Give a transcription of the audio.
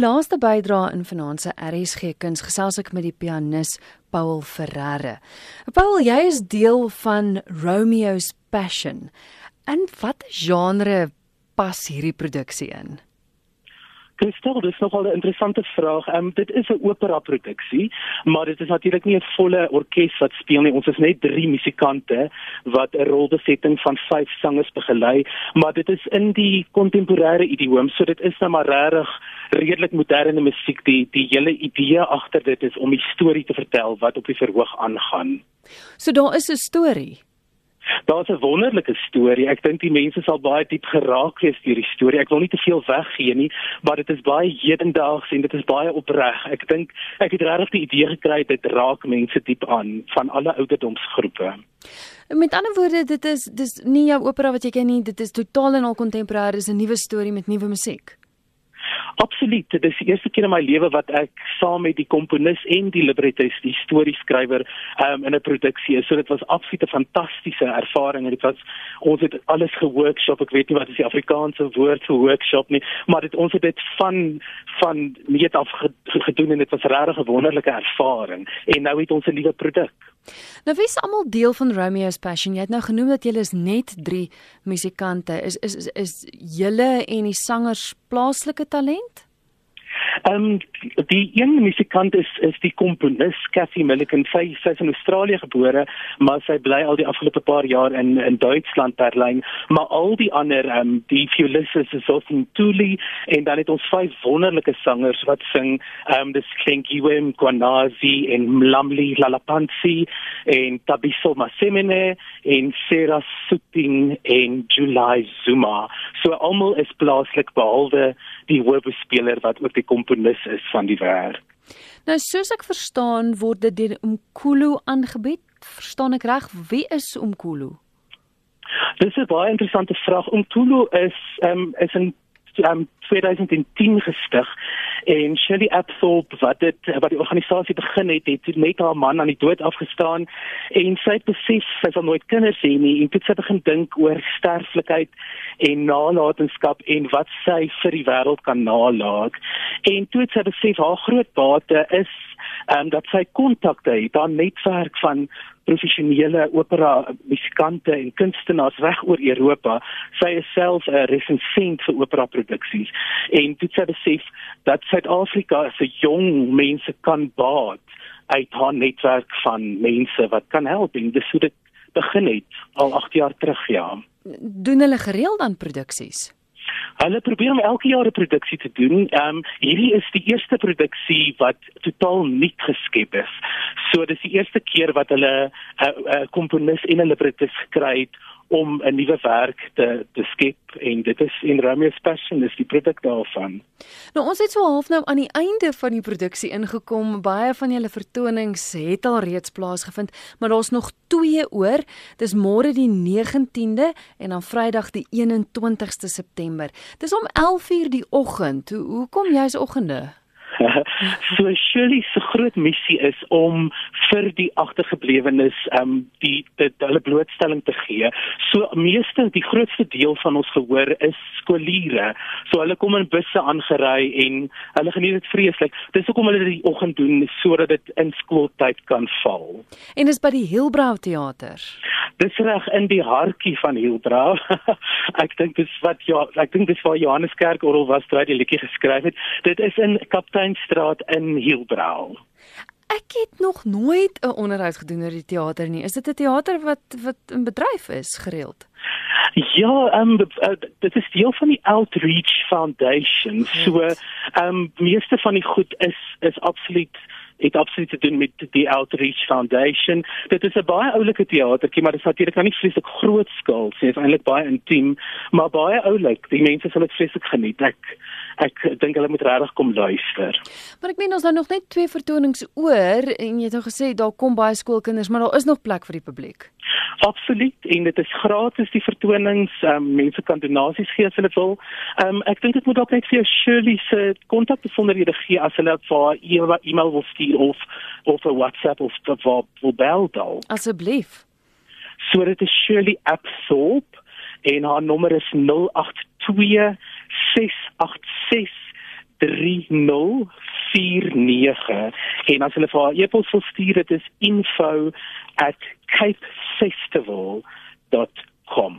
laaste bydrae in vanaand se RSG Kuns gesels ek met die pianis Paul Ferreira. Paul, jy is deel van Romeo's Passion. En wat genre pas hierdie produksie in? Kristel, dis nogal 'n interessante vraag. Ehm um, dit is 'n opera produksie, maar dit is natuurlik nie 'n volle orkes wat speel nie. Ons is net drie musikante wat 'n rolbesetting van 5 sangers begelei, maar dit is in die kontemporêre idioom, so dit is nou maar regtig redelik moderne musiek. Die die hele idee agter dit is om 'n storie te vertel wat op die verhoog aangaan. So daar is 'n storie. Daar's 'n wonderlike storie. Ek dink die mense sal baie diep geraak wees deur die storie. Ek wil nie te veel weggee nie, maar dit is baie hedendaags en dit is baie opreg. Ek dink ek het regtig die idee gekry dit raak mense diep aan van alle ouderdomsgroepe. Met ander woorde, dit is dis nie jou opera wat jy ken nie, dit is totaal en al kontemporêr, dis 'n nuwe storie met nuwe musiek. Absoluut, dit is die eerste keer in my lewe wat ek saam met die komponis en die librettis, die storieskrywer, um, in 'n produksie is. So dit was absoluut 'n fantastiese ervaring en dit was ons het alles geworkshop. Ek weet nie wat is die Afrikaanse woord vir workshop nie, maar dit ons het dit van van meet af gedoen en dit was regtig 'n wonderlike ervaring. En nou het ons 'n nuwe produk. Nou wie is almal deel van Romeo's Passion? Jy het nou genoem dat julle is net 3 musikante. Is is is, is julle en die sangers plaaslike talent? Ehm um, die een musikant is is die komponis Cathy Milliken. Sy sy is in Australië gebore, maar sy bly al die afgelope paar jaar in in Duitsland Berlyn. Maar al die ander ehm um, die violists is so in Tuli en dan het ons vyf wonderlike sangers wat sing ehm um, dis Klenkiwe Kwanazi en Mlamli Lalapansi en Tabiso Masemene en Sera Suting en July Zuma. So almal is plaaslik behalwe die hoofspeler wat ook die komponis is van die werk. Nou soos ek verstaan word dit deur Umkulu aangebied. Verstaan ek reg wie is Umkulu? Dis 'n baie interessante vraag. Umkulu is um, is 'n um, 2010 gestig en Shirley Abthorpe wat dit wat die organisasie begin het het net haar man aan die dood afgestaan. En sy het besef sy sal nooit kinders hê nie. En toe sy begin dink oor sterflikheid en nalatenskap en wat sy vir die wêreld kan nalat en toe het sy besef haar groot bate is um, dat sy kontakte het, 'n netwerk van professionele opera musikante en kunstenaars reg oor Europa. Sy is self 'n resensent vir opera produksies en dit sê besef dat Suid-Afrika se jong mense kan baat uit haar netwerk van mense wat kan help en dis hoe dit begin het al 8 jaar terug ja. Doen hulle gereeld aan produksies? Hulle probeer om elke jaar 'n produksie te doen. Ehm um, hierdie is die eerste produksie wat totaal nuut geskep is. So dis die eerste keer wat hulle 'n uh, uh, komponis en 'n librettis gekry het om 'n nuwe werk te te skep en dit is in Romeo's Passion is die produk daarvan. Nou ons het so half nou aan die einde van die produksie ingekom. Baie van julle vertonings het al reeds plaasgevind, maar daar's nog twee oor. Dis môre die 19de en dan Vrydag die 21ste September. Dis om 11:00 die oggend. Hoe hoekom jy's oggende? so Shirley se groot missie is om vir die agtergeblewenes um die dit hulle blootstelling te gee. So meeste die grootste deel van ons gehoor is skooliere. So hulle kom in busse aangery en hulle geniet dit vreeslik. Dis hoekom hulle dit die oggend doen sodat dit in skooltyd kan val. En dis by die Hilbrau teater. Dis reg in die hartjie van Hilbrau. ek dink dis wat ja, ek dink dis waar Johannes Kerkorrel was toe hy die liedjie geskryf het. Dit is in Kaptein Kapteinstraat in Hielbrau. Ek het nog nooit 'n onderhoud gedoen oor die teater nie. Is dit 'n teater wat wat in bedryf is gereeld? Ja, ehm um, dit is deel van die Outreach Foundation. So ehm um, meeste van die goed is is absoluut het absoluut te doen met die Outreach Foundation. Dit is 'n baie oulike teatertjie, maar dit is natuurlik nou nie vreeslik groot skaal nie. Dit is eintlik baie intiem, maar baie oulik. Die mense sal dit vreeslik geniet. Ek ek dink hulle moet regtig kom luister. Maar ek meen ons het nog net twee vertonings oor en jy het nou gesê daar kom baie skoolkinders, maar daar is nog plek vir die publiek. Absoluut en dit is gratis die vertonings. Um, mense kan donasies gee as hulle wil. Um, ek dink dit moet ook net vir Shirley se kontak besonderhede gee as hulle vir e-mail wil stuur of of 'n WhatsApp of vir vir bel dal. Asseblief. So dit is Shirley Absorb en haar nommer is 082 686 3049 en as hulle vir haar e-pos wil stuur dit is info@capefestival.com